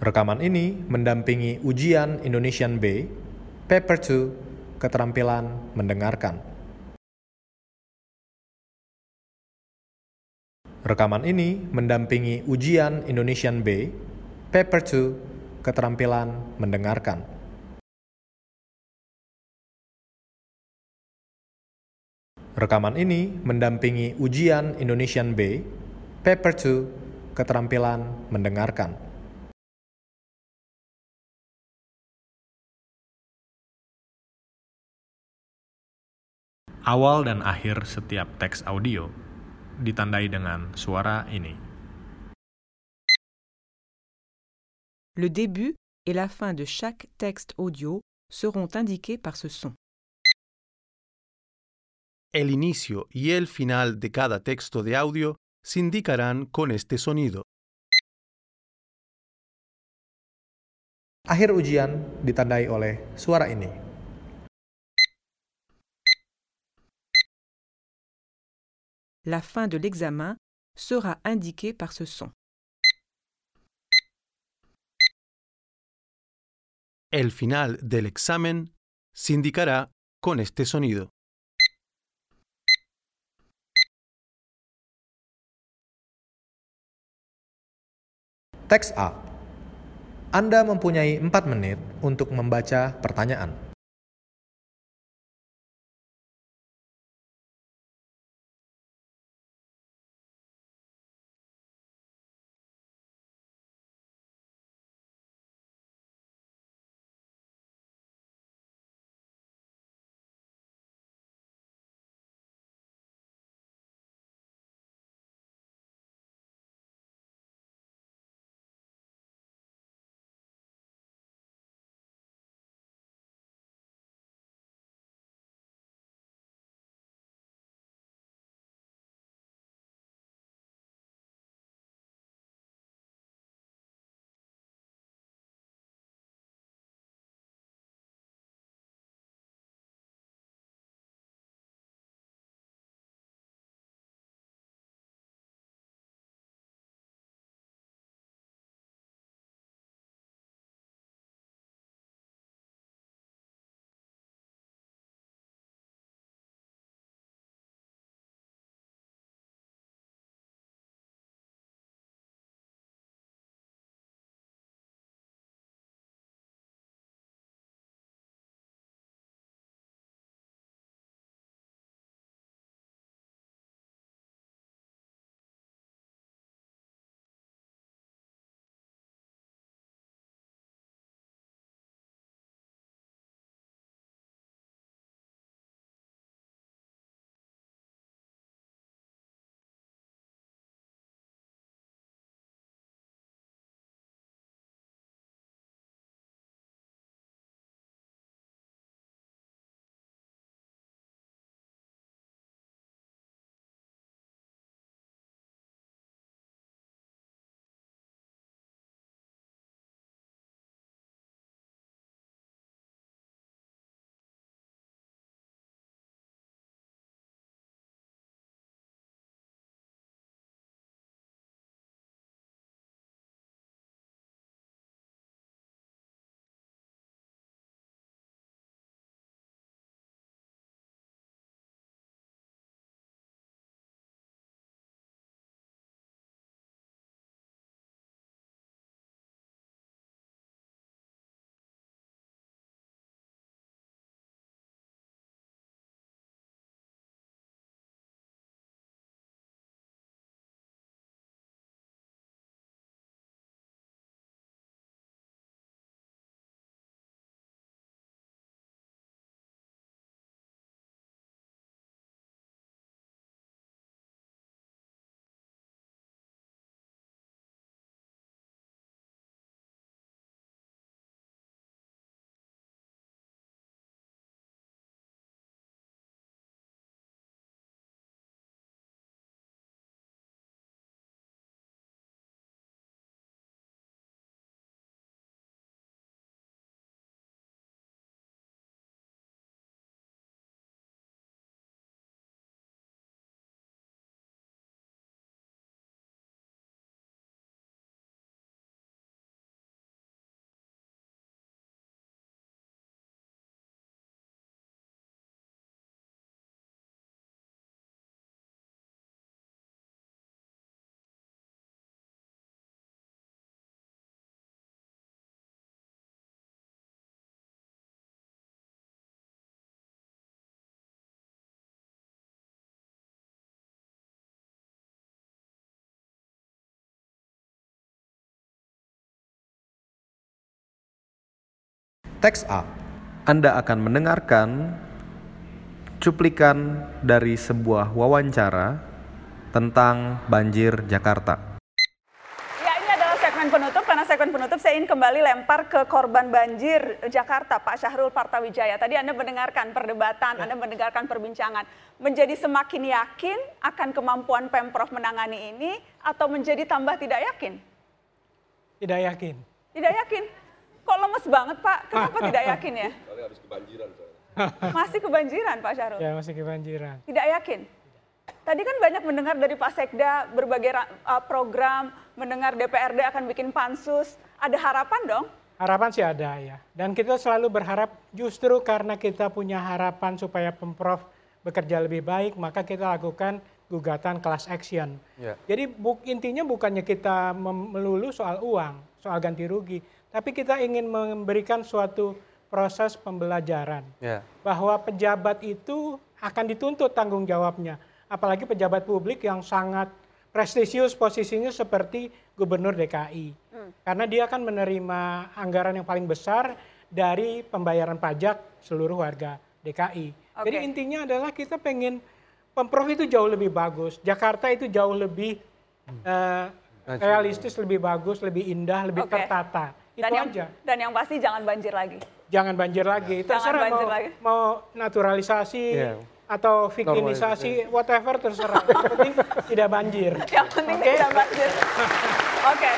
Rekaman ini mendampingi ujian Indonesian B, Paper 2, Keterampilan Mendengarkan. Rekaman ini mendampingi ujian Indonesian B, Paper 2, Keterampilan Mendengarkan. Rekaman ini mendampingi ujian Indonesian B, Paper 2, Keterampilan Mendengarkan. Awal dan akhir setiap teks audio ditandai dengan suara ini. Le début et la fin de chaque texte audio seront indiqués par ce son. El inicio y el final de cada texto de audio se indicarán con este sonido. Akhir ujian ditandai oleh suara ini. La fin de l'examen sera indiquée par ce son. El final del examen se indicará con este sonido. Teks A. Anda mempunyai 4 menit untuk membaca pertanyaan. Teks A. Anda akan mendengarkan cuplikan dari sebuah wawancara tentang banjir Jakarta. Ya ini adalah segmen penutup karena segmen penutup saya ingin kembali lempar ke korban banjir Jakarta Pak Syahrul Partawijaya. Tadi Anda mendengarkan perdebatan, Anda mendengarkan perbincangan. Menjadi semakin yakin akan kemampuan Pemprov menangani ini atau menjadi tambah tidak yakin? Tidak yakin. Tidak yakin. Kok lemes banget Pak? Kenapa tidak yakin ya? harus kebanjiran soalnya. Masih kebanjiran Pak Syahrul? Ya masih kebanjiran. Tidak yakin? Tadi kan banyak mendengar dari Pak Sekda berbagai uh, program, mendengar DPRD akan bikin pansus. Ada harapan dong? Harapan sih ada ya. Dan kita selalu berharap justru karena kita punya harapan supaya Pemprov bekerja lebih baik, maka kita lakukan gugatan class action. Ya. Jadi bu- intinya bukannya kita melulu soal uang, soal ganti rugi, tapi kita ingin memberikan suatu proses pembelajaran. Ya. bahwa pejabat itu akan dituntut tanggung jawabnya. Apalagi pejabat publik yang sangat prestisius posisinya seperti gubernur DKI. Karena dia akan menerima anggaran yang paling besar dari pembayaran pajak seluruh warga DKI. Jadi Oke. intinya adalah kita pengen Pemprov itu jauh lebih bagus, Jakarta itu jauh lebih eh, realistis, lebih bagus, lebih indah, lebih Oke. tertata. Itu Dan yang, aja dan yang pasti jangan banjir lagi. jangan banjir lagi. Jangan Terserah banjir mau, lagi. mau naturalisasi Iya. atau victimisasi, whatever terserah. Yang penting tidak banjir. Yang penting Oke? tidak banjir. Oke.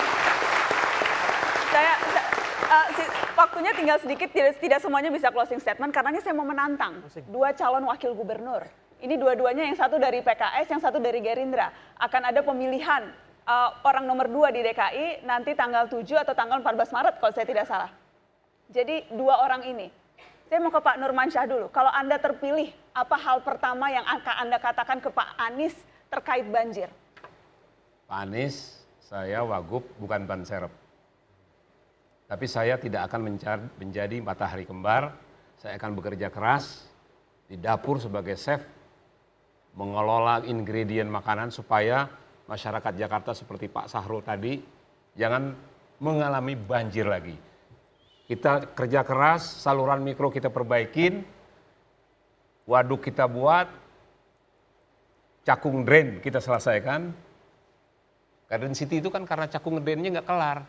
Saya, saya- eh, si- waktunya tinggal sedikit, tidak, tidak semuanya bisa closing statement karena ini saya mau menantang dua calon wakil gubernur. Ini dua-duanya yang satu dari PKS, yang satu dari Gerindra. Akan ada pemilihan eh, orang nomor dua di DKI nanti tanggal 7 atau tanggal 14 Maret kalau saya tidak salah. Jadi dua orang ini. Saya mau ke Pak Nurmansyah dulu. Kalau Anda terpilih, apa hal pertama yang akan Anda katakan ke Pak Anies terkait banjir? Pak Anies, saya wagub bukan ban serep. Tapi saya tidak akan menjadi matahari kembar. Saya akan bekerja keras di dapur sebagai chef, mengelola ingredient makanan supaya masyarakat Jakarta seperti Pak Sahrul tadi jangan mengalami banjir lagi. Kita kerja keras, saluran mikro kita perbaikin, waduk kita buat, cakung drain kita selesaikan, Garden City itu kan karena cakung drainnya nggak kelar.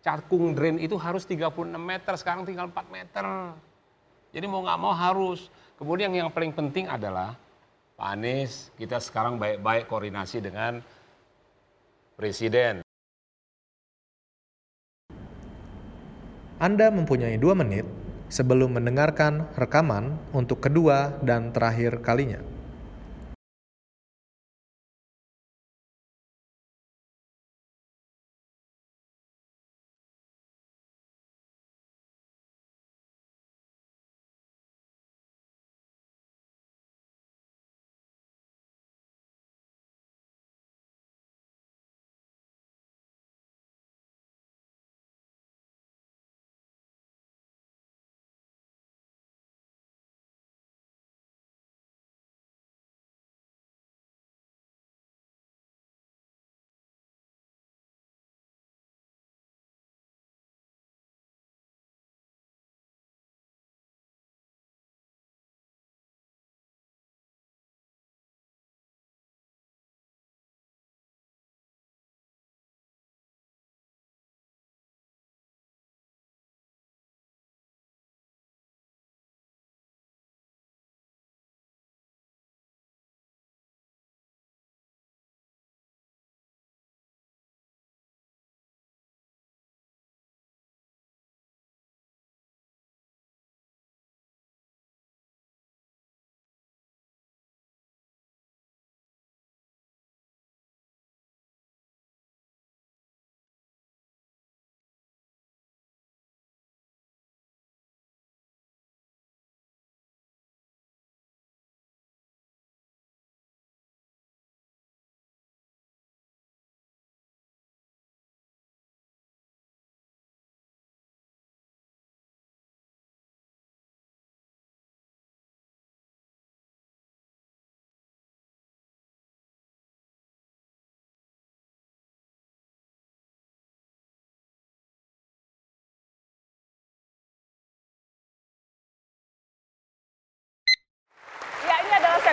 Cakung drain itu harus 36 meter, sekarang tinggal 4 meter. Jadi mau nggak mau harus. Kemudian yang paling penting adalah Pak Anies, kita sekarang baik-baik koordinasi dengan Presiden. Anda mempunyai dua menit sebelum mendengarkan rekaman untuk kedua dan terakhir kalinya.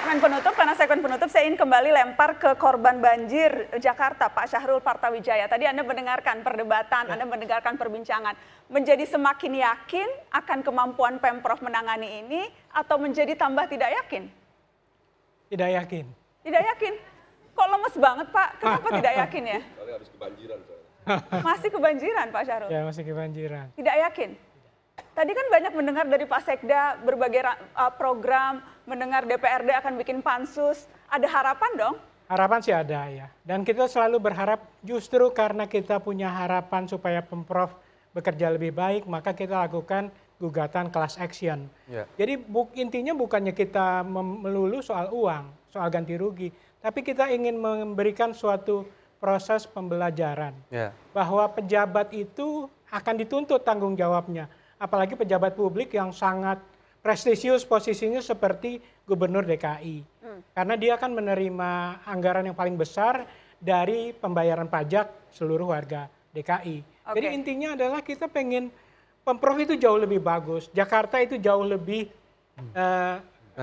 Segmen penutup, karena segmen penutup saya ingin kembali lempar ke korban banjir Jakarta, Pak Syahrul Partawijaya. Tadi Anda mendengarkan perdebatan, Anda mendengarkan perbincangan. Menjadi semakin yakin akan kemampuan Pemprov menangani ini atau menjadi tambah tidak yakin? Tidak yakin. Tidak yakin. Kok lemes banget Pak? Kenapa tidak yakin ya? Masih kebanjiran Pak Syahrul? Ya masih kebanjiran. Tidak yakin? Tadi kan banyak mendengar dari Pak Sekda berbagai uh, program, mendengar DPRD akan bikin pansus. Ada harapan dong? Harapan sih ada ya. Dan kita selalu berharap justru karena kita punya harapan supaya Pemprov bekerja lebih baik, maka kita lakukan gugatan class action. Ya. Jadi bu, intinya bukannya kita melulu soal uang, soal ganti rugi, tapi kita ingin memberikan suatu proses pembelajaran Ya. bahwa pejabat itu akan dituntut tanggung jawabnya, apalagi pejabat publik yang sangat prestisius posisinya seperti gubernur DKI, karena dia akan menerima anggaran yang paling besar dari pembayaran pajak seluruh warga DKI. Jadi Oke. intinya adalah kita pengen pemprov itu jauh lebih bagus, Jakarta itu jauh lebih eh,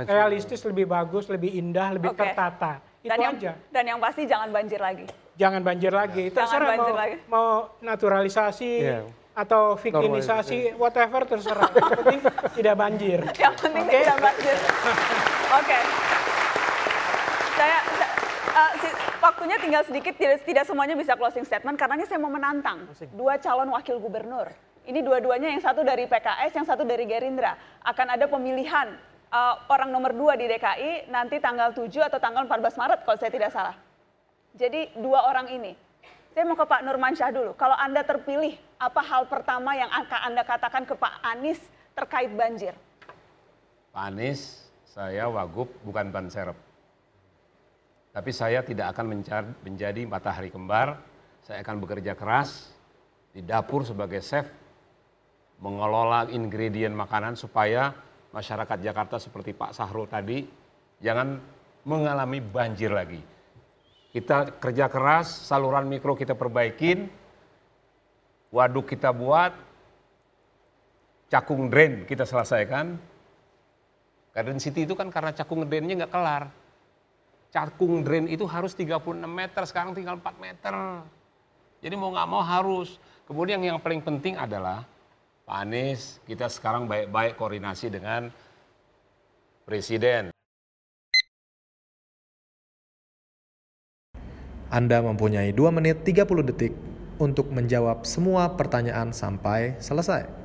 realistis, lebih bagus, lebih indah, lebih Oke. tertata. Itu Dan yang, aja. dan yang pasti jangan banjir lagi. Jangan banjir lagi. Jangan Terserah banjir mau, lagi. mau naturalisasi Iya. Atau vikinisasi, whatever terserah. Yang penting tidak banjir. Yang penting Oke? tidak banjir. Oke. Saya, sa- uh, si- waktunya tinggal sedikit, tidak, tidak semuanya bisa closing statement karena ini saya mau menantang dua calon wakil gubernur. Ini dua-duanya yang satu dari PKS, yang satu dari Gerindra. Akan ada pemilihan uh, orang nomor dua di DKI nanti tanggal 7 atau tanggal 14 Maret kalau saya tidak salah. Jadi dua orang ini. Saya mau ke Pak Nurmansyah dulu. Kalau Anda terpilih, apa hal pertama yang akan Anda katakan ke Pak Anies terkait banjir? Pak Anies, saya Wagub bukan ban serep. Tapi saya tidak akan menjadi matahari kembar. Saya akan bekerja keras di dapur sebagai chef, mengelola ingredient makanan supaya masyarakat Jakarta seperti Pak Sahrul tadi jangan mengalami banjir lagi. Kita kerja keras, saluran mikro kita perbaikin, waduk kita buat, cakung drain kita selesaikan, Garden City itu kan karena cakung drainnya nggak kelar. Cakung drain itu harus 36 meter, sekarang tinggal 4 meter. Jadi mau nggak mau harus. Kemudian yang paling penting adalah Pak Anies, kita sekarang baik-baik koordinasi dengan Presiden. Anda mempunyai 2 menit 30 detik untuk menjawab semua pertanyaan sampai selesai.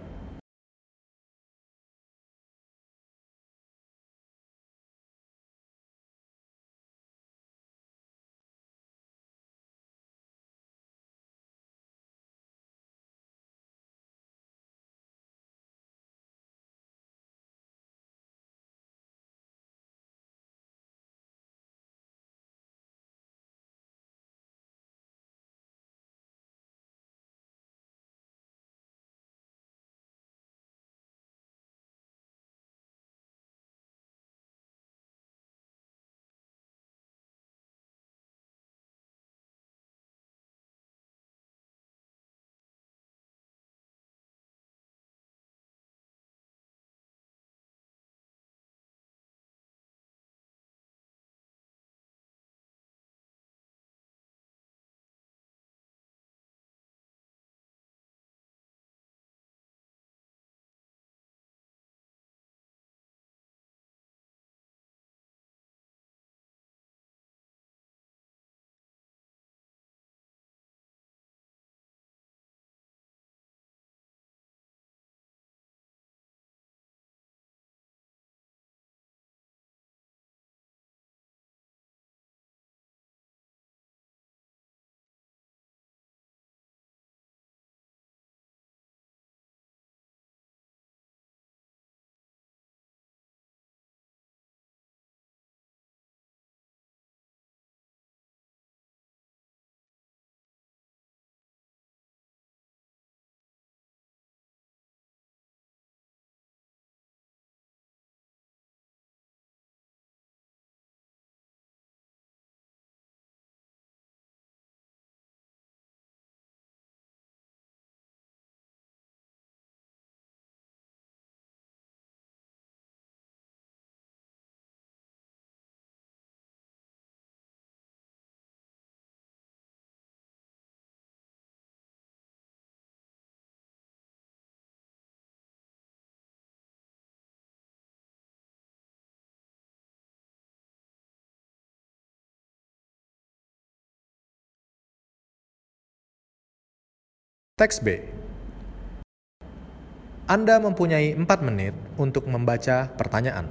Teks B. Anda mempunyai 4 menit untuk membaca pertanyaan.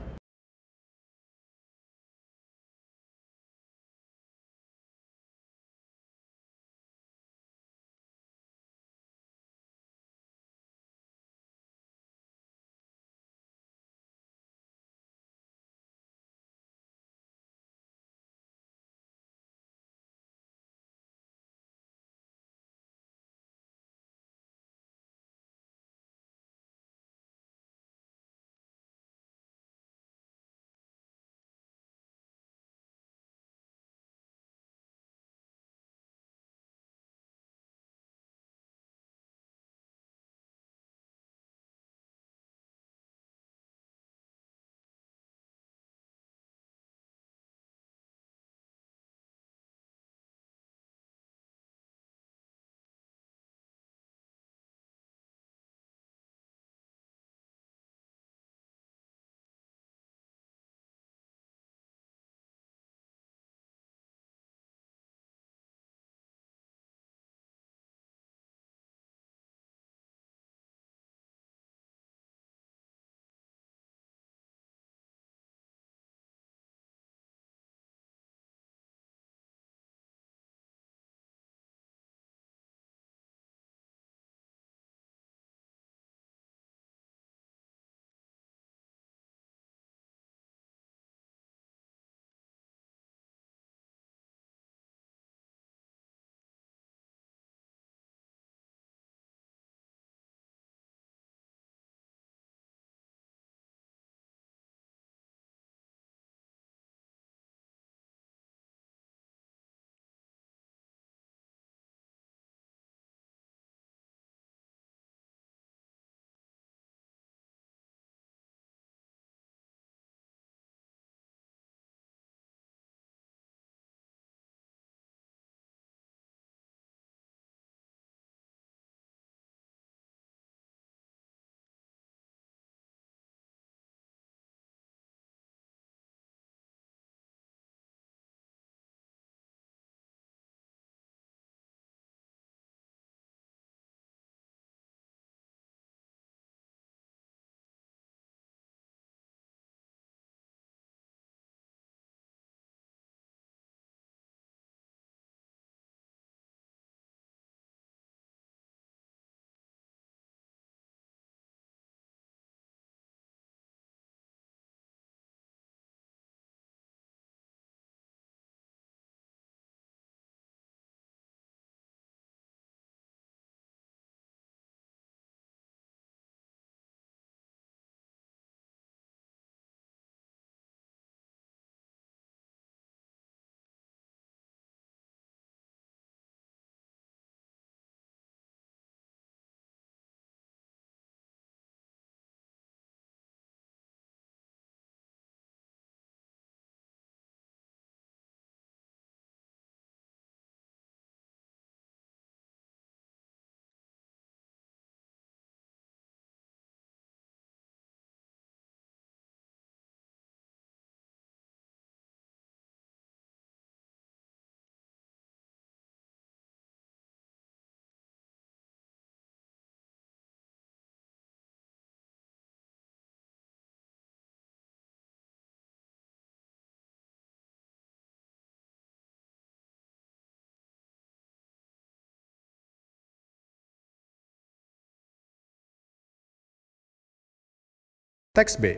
Teks B.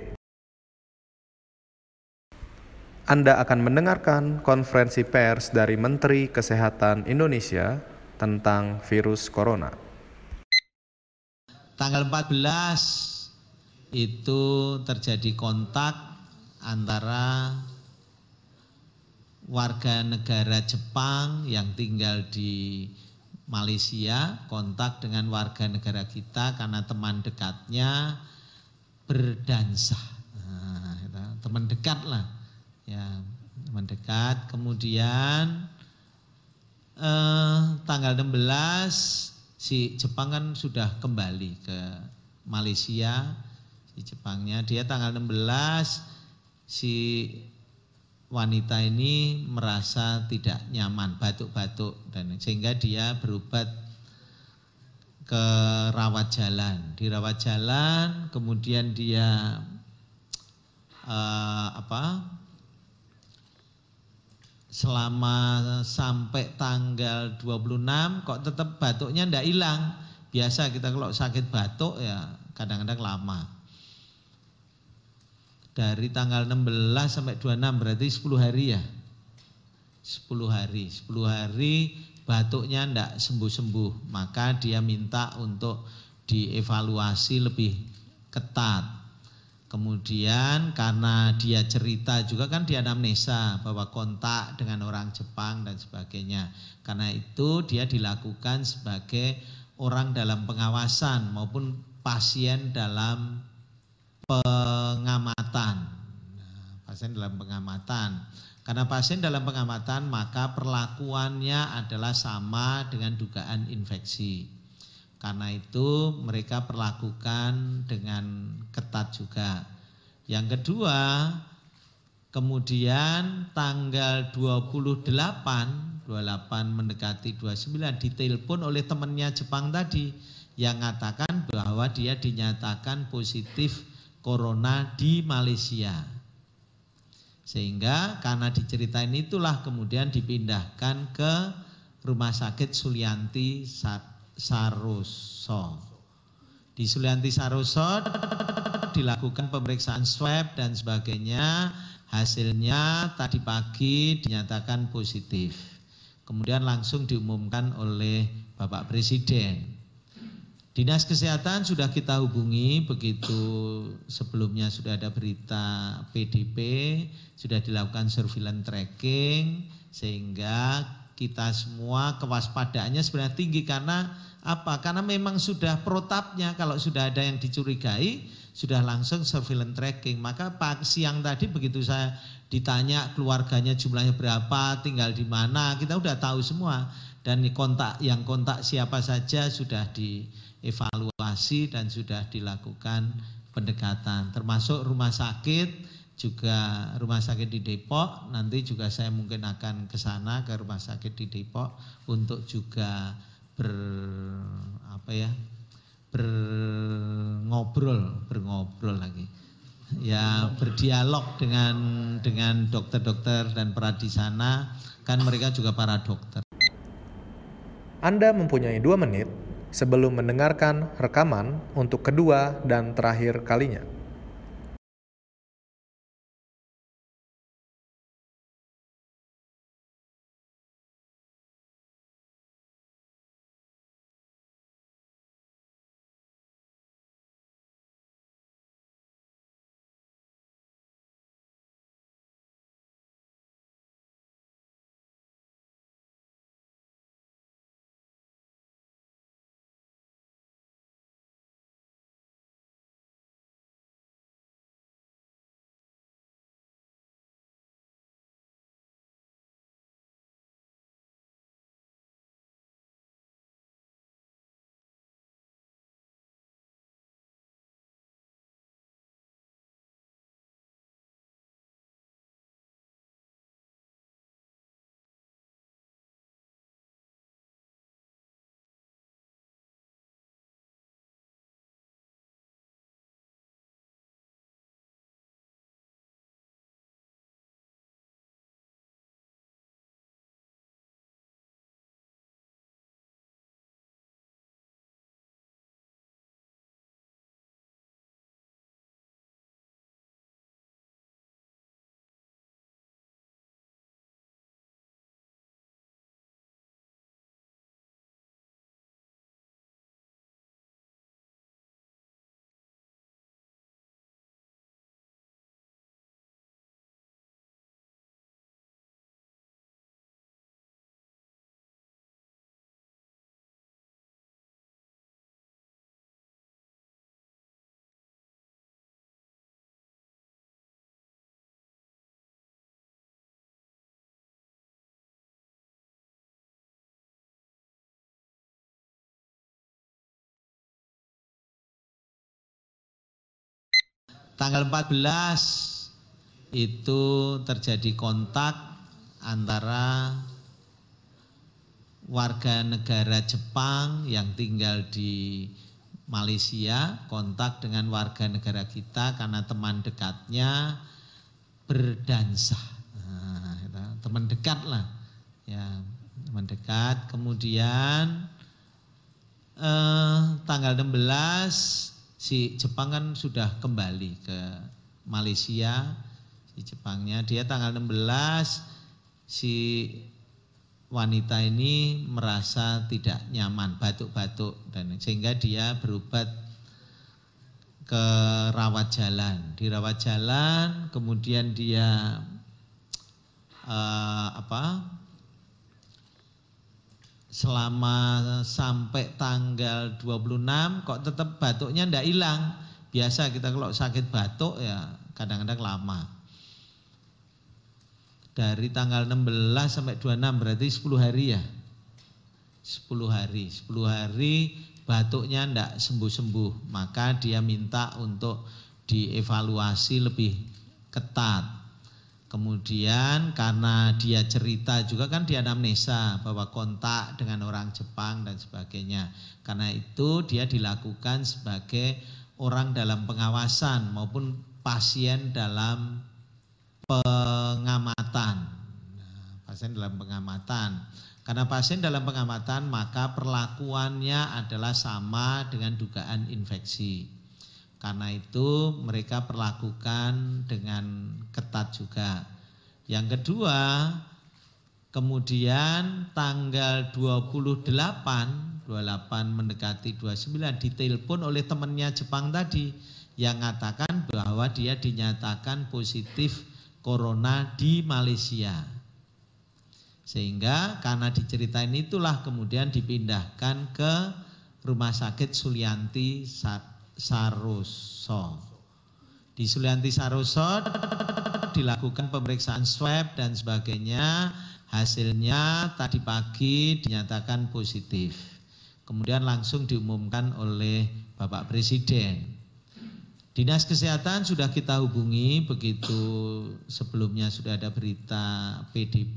Anda akan mendengarkan konferensi pers dari Menteri Kesehatan Indonesia tentang virus corona. Tanggal 14 itu terjadi kontak antara warga negara Jepang yang tinggal di Malaysia kontak dengan warga negara kita karena teman dekatnya berdansa. Nah, teman dekat lah, ya teman dekat. Kemudian eh, tanggal 16 si Jepang kan sudah kembali ke Malaysia, si Jepangnya dia tanggal 16 si wanita ini merasa tidak nyaman batuk-batuk dan sehingga dia berobat ke rawat jalan. Di rawat jalan, kemudian dia uh, apa? Selama sampai tanggal 26 kok tetap batuknya ndak hilang. Biasa kita kalau sakit batuk ya kadang-kadang lama. Dari tanggal 16 sampai 26 berarti 10 hari ya. 10 hari, 10 hari batuknya tidak sembuh-sembuh, maka dia minta untuk dievaluasi lebih ketat. Kemudian karena dia cerita juga kan dia anamnesa bahwa kontak dengan orang Jepang dan sebagainya. Karena itu dia dilakukan sebagai orang dalam pengawasan maupun pasien dalam pengamatan. Nah, pasien dalam pengamatan. Karena pasien dalam pengamatan maka perlakuannya adalah sama dengan dugaan infeksi. Karena itu mereka perlakukan dengan ketat juga. Yang kedua, kemudian tanggal 28, 28 mendekati 29 ditelepon oleh temannya Jepang tadi yang mengatakan bahwa dia dinyatakan positif corona di Malaysia. Sehingga karena diceritain itulah kemudian dipindahkan ke Rumah Sakit Sulianti Saroso. Di Sulianti Saroso dilakukan pemeriksaan swab dan sebagainya. Hasilnya tadi pagi dinyatakan positif. Kemudian langsung diumumkan oleh Bapak Presiden Dinas Kesehatan sudah kita hubungi begitu sebelumnya sudah ada berita PDP, sudah dilakukan surveillance tracking sehingga kita semua kewaspadaannya sebenarnya tinggi karena apa? Karena memang sudah protapnya kalau sudah ada yang dicurigai sudah langsung surveillance tracking. Maka pak siang tadi begitu saya ditanya keluarganya jumlahnya berapa, tinggal di mana, kita sudah tahu semua dan kontak yang kontak siapa saja sudah di evaluasi dan sudah dilakukan pendekatan. Termasuk rumah sakit juga rumah sakit di Depok. Nanti juga saya mungkin akan ke sana ke rumah sakit di Depok untuk juga ber apa ya berngobrol berngobrol lagi. Ya berdialog dengan dengan dokter-dokter dan para di sana. Kan mereka juga para dokter. Anda mempunyai dua menit sebelum mendengarkan rekaman untuk kedua dan terakhir kalinya. Tanggal 14 itu terjadi kontak antara warga negara Jepang yang tinggal di Malaysia kontak dengan warga negara kita karena teman dekatnya berdansa. Nah, teman dekat lah, ya teman dekat. Kemudian eh, tanggal 16 si Jepang kan sudah kembali ke Malaysia, si Jepangnya dia tanggal 16 si wanita ini merasa tidak nyaman, batuk-batuk dan sehingga dia berobat ke rawat jalan. Di rawat jalan kemudian dia uh, apa? Selama sampai tanggal 26 kok tetap batuknya ndak hilang. Biasa kita kalau sakit batuk ya kadang-kadang lama dari tanggal 16 sampai 26 berarti 10 hari ya. 10 hari, 10 hari batuknya ndak sembuh-sembuh, maka dia minta untuk dievaluasi lebih ketat. Kemudian karena dia cerita juga kan dia anamnesa bahwa kontak dengan orang Jepang dan sebagainya. Karena itu dia dilakukan sebagai orang dalam pengawasan maupun pasien dalam pengamatan. Nah, pasien dalam pengamatan. Karena pasien dalam pengamatan maka perlakuannya adalah sama dengan dugaan infeksi. Karena itu mereka perlakukan dengan ketat juga. Yang kedua, kemudian tanggal 28, 28 mendekati 29 ditelepon oleh temannya Jepang tadi yang mengatakan bahwa dia dinyatakan positif corona di Malaysia. Sehingga karena diceritain itulah kemudian dipindahkan ke Rumah Sakit Sulianti Saroso. Di Sulianti Saroso dilakukan pemeriksaan swab dan sebagainya. Hasilnya tadi pagi dinyatakan positif. Kemudian langsung diumumkan oleh Bapak Presiden Dinas Kesehatan sudah kita hubungi begitu sebelumnya sudah ada berita PDP,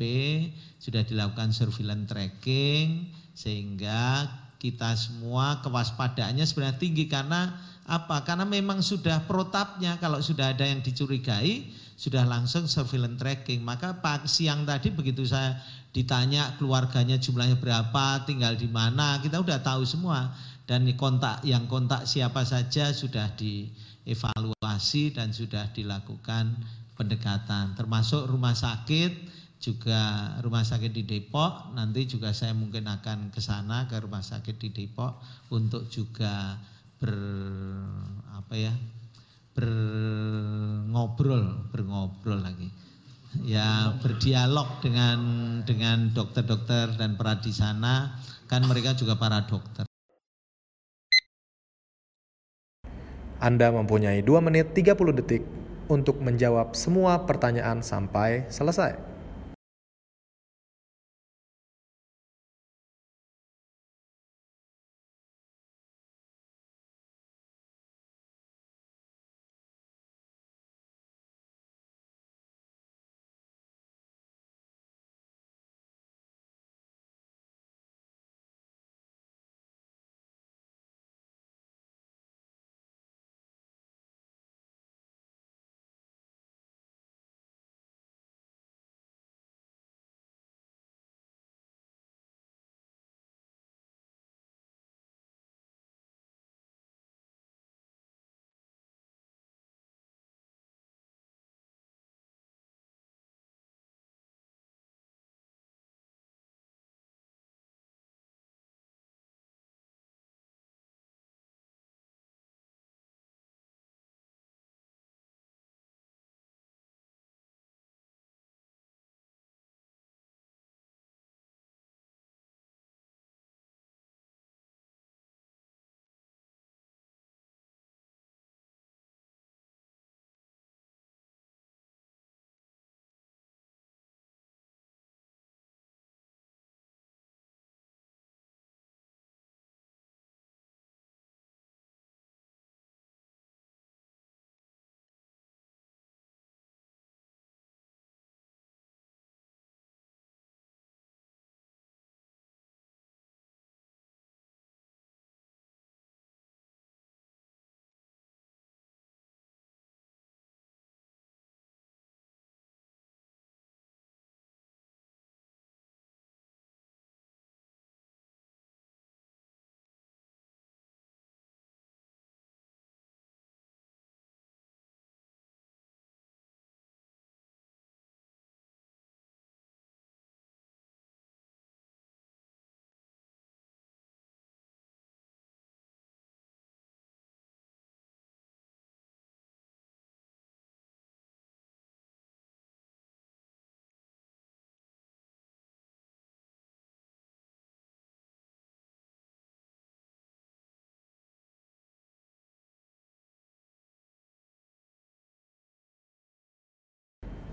sudah dilakukan surveillance tracking sehingga kita semua kewaspadaannya sebenarnya tinggi karena apa? Karena memang sudah protapnya kalau sudah ada yang dicurigai sudah langsung surveillance tracking. Maka pak siang tadi begitu saya ditanya keluarganya jumlahnya berapa, tinggal di mana, kita sudah tahu semua dan kontak yang kontak siapa saja sudah di evaluasi dan sudah dilakukan pendekatan termasuk rumah sakit juga rumah sakit di Depok. Nanti juga saya mungkin akan ke sana ke rumah sakit di Depok untuk juga ber apa ya berngobrol berngobrol lagi. Ya berdialog dengan dengan dokter-dokter dan para di sana. Kan mereka juga para dokter. Anda mempunyai 2 menit 30 detik untuk menjawab semua pertanyaan sampai selesai.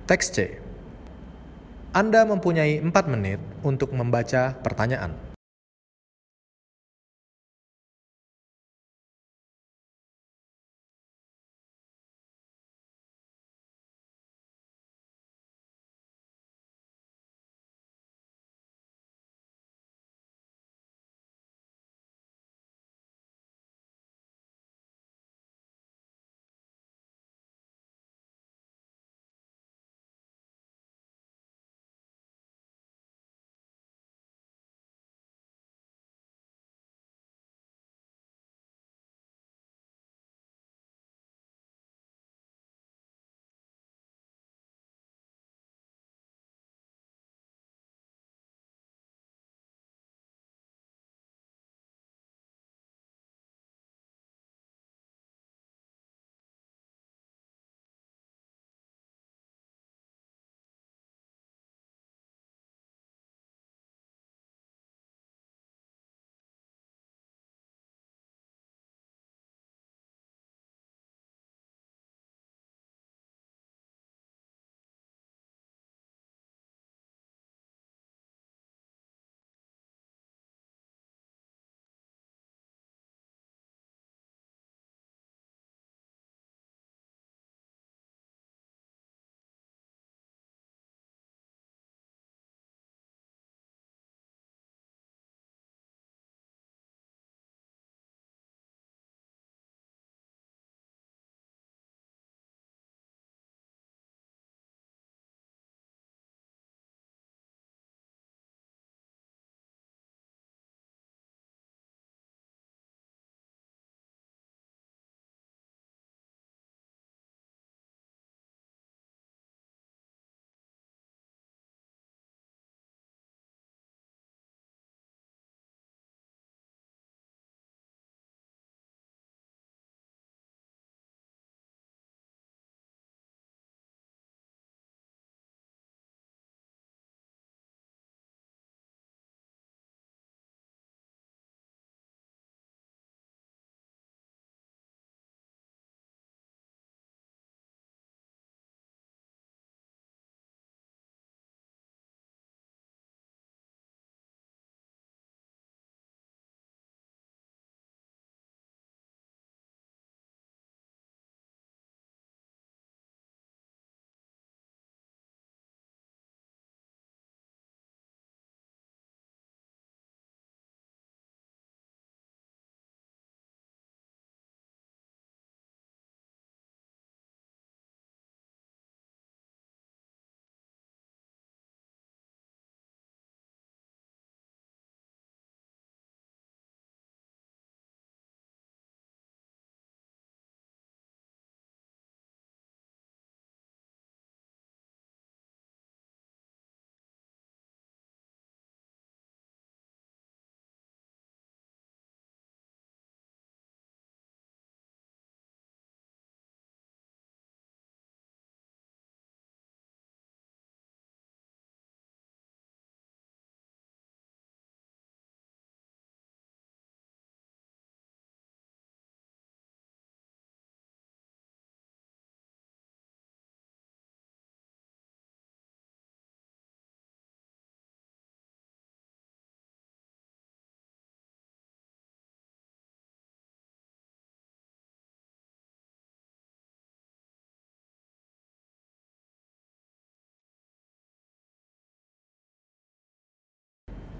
Teks C. Anda mempunyai 4 menit untuk membaca pertanyaan.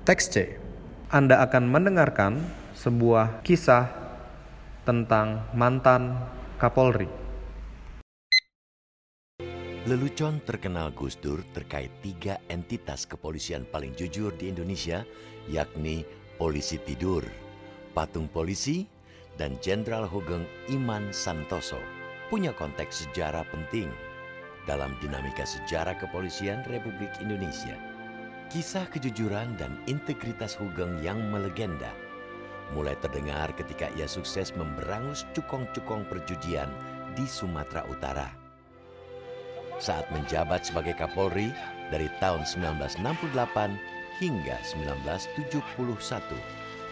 Teks C. Anda akan mendengarkan sebuah kisah tentang mantan Kapolri. Lelucon terkenal Gus Dur terkait tiga entitas kepolisian paling jujur di Indonesia, yakni Polisi Tidur, Patung Polisi, dan Jenderal Hugeng Iman Santoso, punya konteks sejarah penting dalam dinamika sejarah kepolisian Republik Indonesia. Kisah kejujuran dan integritas Hugeng yang melegenda mulai terdengar ketika ia sukses memberangus cukong-cukong perjudian di Sumatera Utara. Saat menjabat sebagai Kapolri dari tahun 1968 hingga 1971,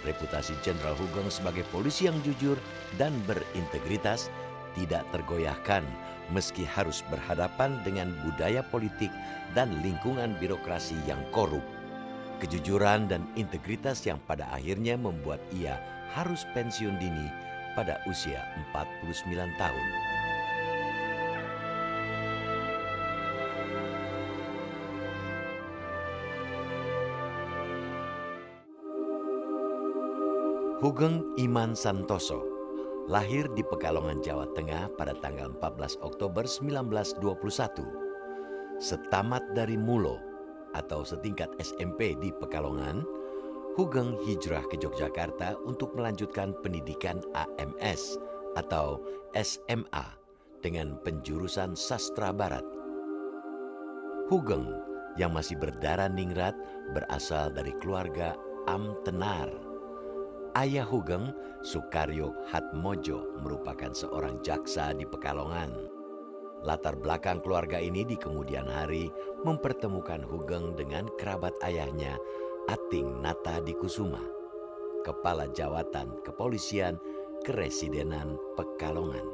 reputasi Jenderal Hugeng sebagai polisi yang jujur dan berintegritas tidak tergoyahkan meski harus berhadapan dengan budaya politik dan lingkungan birokrasi yang korup. Kejujuran dan integritas yang pada akhirnya membuat ia harus pensiun dini pada usia 49 tahun. Hugeng Iman Santoso lahir di Pekalongan, Jawa Tengah pada tanggal 14 Oktober 1921. Setamat dari Mulo atau setingkat SMP di Pekalongan, Hugeng hijrah ke Yogyakarta untuk melanjutkan pendidikan AMS atau SMA dengan penjurusan sastra barat. Hugeng yang masih berdarah ningrat berasal dari keluarga Am Tenar Ayah Hugeng, Sukaryo Hatmojo, merupakan seorang jaksa di Pekalongan. Latar belakang keluarga ini di kemudian hari mempertemukan Hugeng dengan kerabat ayahnya, Ating Nata di Kusuma, Kepala Jawatan Kepolisian Keresidenan Pekalongan.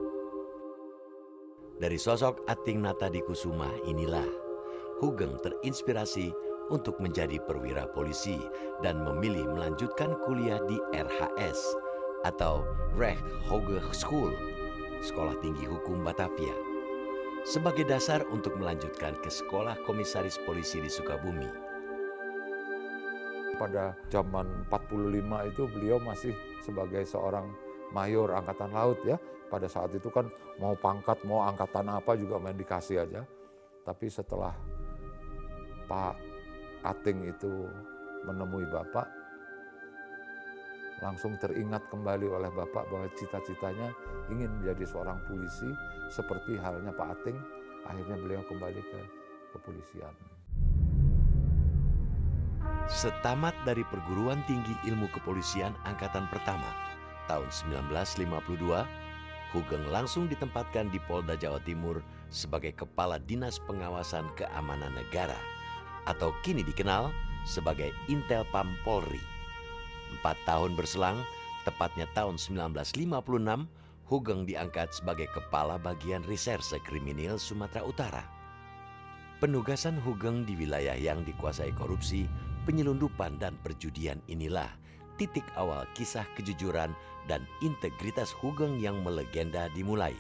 Dari sosok Ating Nata di Kusuma inilah Hugeng terinspirasi untuk menjadi perwira polisi dan memilih melanjutkan kuliah di RHS atau Recht Hoge School, Sekolah Tinggi Hukum Batavia, sebagai dasar untuk melanjutkan ke Sekolah Komisaris Polisi di Sukabumi. Pada zaman 45 itu beliau masih sebagai seorang mayor angkatan laut ya. Pada saat itu kan mau pangkat, mau angkatan apa juga main dikasih aja. Tapi setelah Pak Ating itu menemui Bapak, langsung teringat kembali oleh Bapak bahwa cita-citanya ingin menjadi seorang polisi seperti halnya Pak Ating, akhirnya beliau kembali ke kepolisian. Setamat dari perguruan tinggi ilmu kepolisian angkatan pertama tahun 1952, Hugeng langsung ditempatkan di Polda Jawa Timur sebagai Kepala Dinas Pengawasan Keamanan Negara atau kini dikenal sebagai Intelpam Polri. Empat tahun berselang, tepatnya tahun 1956, Hugeng diangkat sebagai Kepala Bagian Reserse Kriminal Sumatera Utara. Penugasan Hugeng di wilayah yang dikuasai korupsi, penyelundupan dan perjudian inilah titik awal kisah kejujuran dan integritas Hugeng yang melegenda dimulai.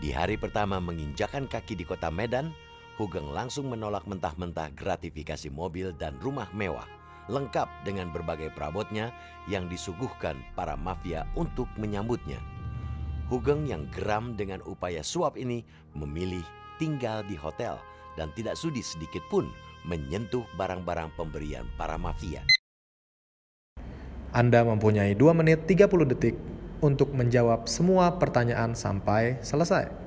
Di hari pertama menginjakan kaki di kota Medan, Hugeng langsung menolak mentah-mentah gratifikasi mobil dan rumah mewah, lengkap dengan berbagai perabotnya yang disuguhkan para mafia untuk menyambutnya. Hugeng yang geram dengan upaya suap ini memilih tinggal di hotel dan tidak sudi sedikit pun menyentuh barang-barang pemberian para mafia. Anda mempunyai 2 menit 30 detik untuk menjawab semua pertanyaan sampai selesai.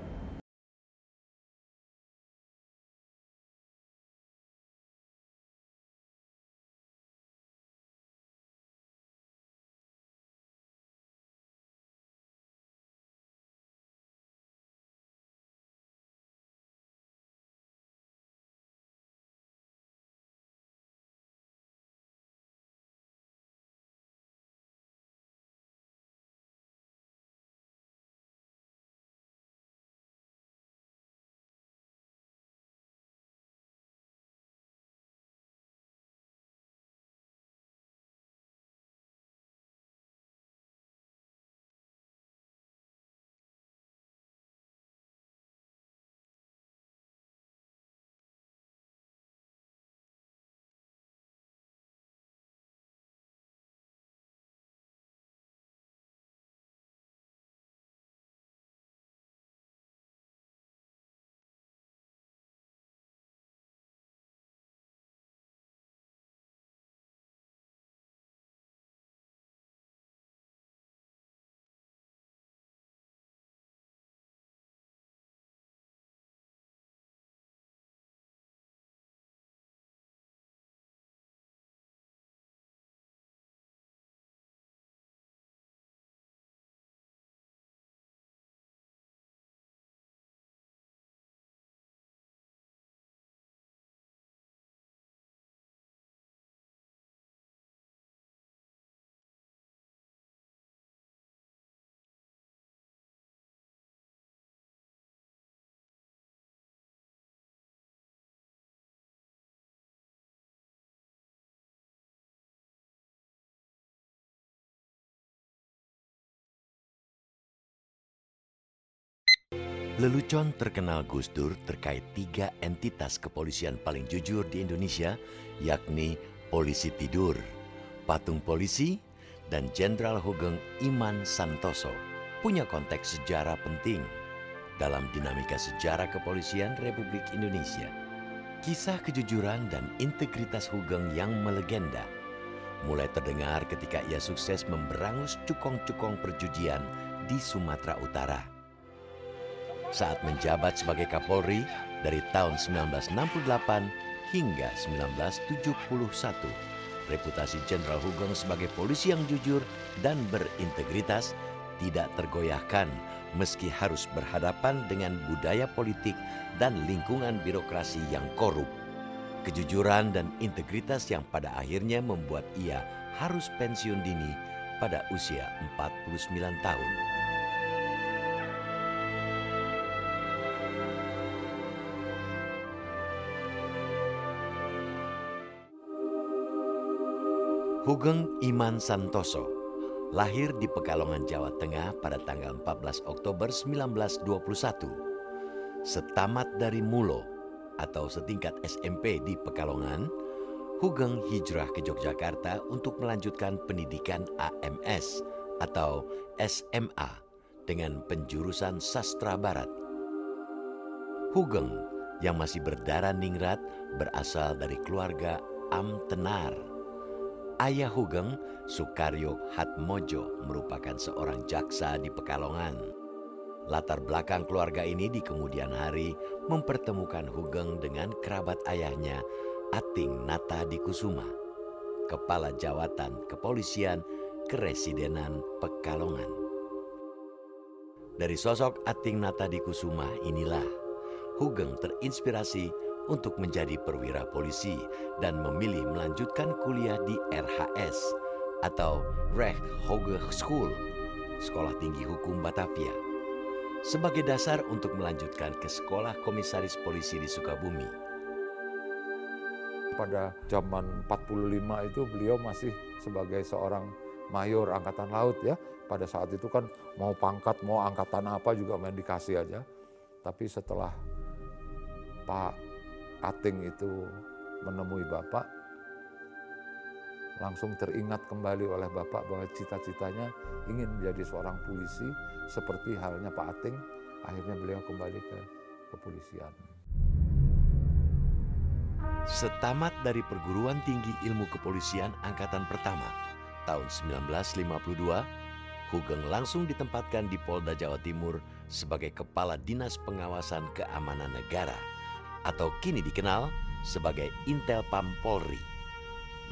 Lelucon terkenal Gus Dur terkait tiga entitas kepolisian paling jujur di Indonesia, yakni Polisi Tidur, Patung Polisi, dan Jenderal Hugeng Iman Santoso, punya konteks sejarah penting dalam dinamika sejarah kepolisian Republik Indonesia. Kisah kejujuran dan integritas Hugeng yang melegenda. Mulai terdengar ketika ia sukses memberangus cukong-cukong perjudian di Sumatera Utara saat menjabat sebagai Kapolri dari tahun 1968 hingga 1971. Reputasi Jenderal Hugeng sebagai polisi yang jujur dan berintegritas tidak tergoyahkan meski harus berhadapan dengan budaya politik dan lingkungan birokrasi yang korup. Kejujuran dan integritas yang pada akhirnya membuat ia harus pensiun dini pada usia 49 tahun. Hugeng Iman Santoso lahir di Pekalongan, Jawa Tengah pada tanggal 14 Oktober 1921. Setamat dari Mulo atau setingkat SMP di Pekalongan, Hugeng hijrah ke Yogyakarta untuk melanjutkan pendidikan AMS atau SMA dengan penjurusan sastra barat. Hugeng yang masih berdarah ningrat berasal dari keluarga Am Tenar Ayah Hugeng, Sukaryo Hatmojo, merupakan seorang jaksa di Pekalongan. Latar belakang keluarga ini di kemudian hari mempertemukan Hugeng dengan kerabat ayahnya, Ating Nata di Kusuma, Kepala Jawatan Kepolisian Keresidenan Pekalongan. Dari sosok Ating Nata di Kusuma inilah Hugeng terinspirasi untuk menjadi perwira polisi dan memilih melanjutkan kuliah di RHS atau Recht Hoge School, Sekolah Tinggi Hukum Batavia, sebagai dasar untuk melanjutkan ke Sekolah Komisaris Polisi di Sukabumi. Pada zaman 45 itu beliau masih sebagai seorang mayor angkatan laut ya. Pada saat itu kan mau pangkat, mau angkatan apa juga main dikasih aja. Tapi setelah Pak Ating itu menemui Bapak, langsung teringat kembali oleh Bapak bahwa cita-citanya ingin menjadi seorang polisi seperti halnya Pak Ating, akhirnya beliau kembali ke kepolisian. Setamat dari perguruan tinggi ilmu kepolisian angkatan pertama tahun 1952, Hugeng langsung ditempatkan di Polda Jawa Timur sebagai Kepala Dinas Pengawasan Keamanan Negara atau kini dikenal sebagai Intel Pam Polri.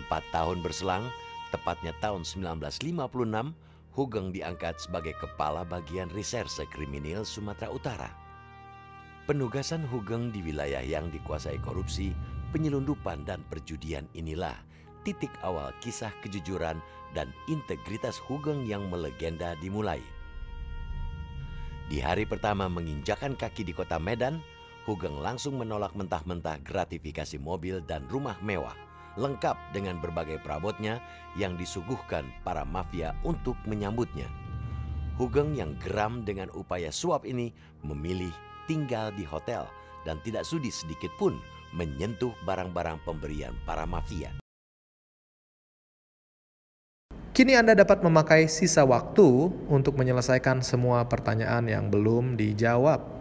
Empat tahun berselang, tepatnya tahun 1956, Hugeng diangkat sebagai Kepala Bagian Reserse Kriminal Sumatera Utara. Penugasan Hugeng di wilayah yang dikuasai korupsi, penyelundupan dan perjudian inilah titik awal kisah kejujuran dan integritas Hugeng yang melegenda dimulai. Di hari pertama menginjakan kaki di kota Medan, Hugeng langsung menolak mentah-mentah gratifikasi mobil dan rumah mewah, lengkap dengan berbagai perabotnya yang disuguhkan para mafia untuk menyambutnya. Hugeng yang geram dengan upaya suap ini memilih tinggal di hotel dan tidak sudi sedikit pun menyentuh barang-barang pemberian para mafia. Kini Anda dapat memakai sisa waktu untuk menyelesaikan semua pertanyaan yang belum dijawab.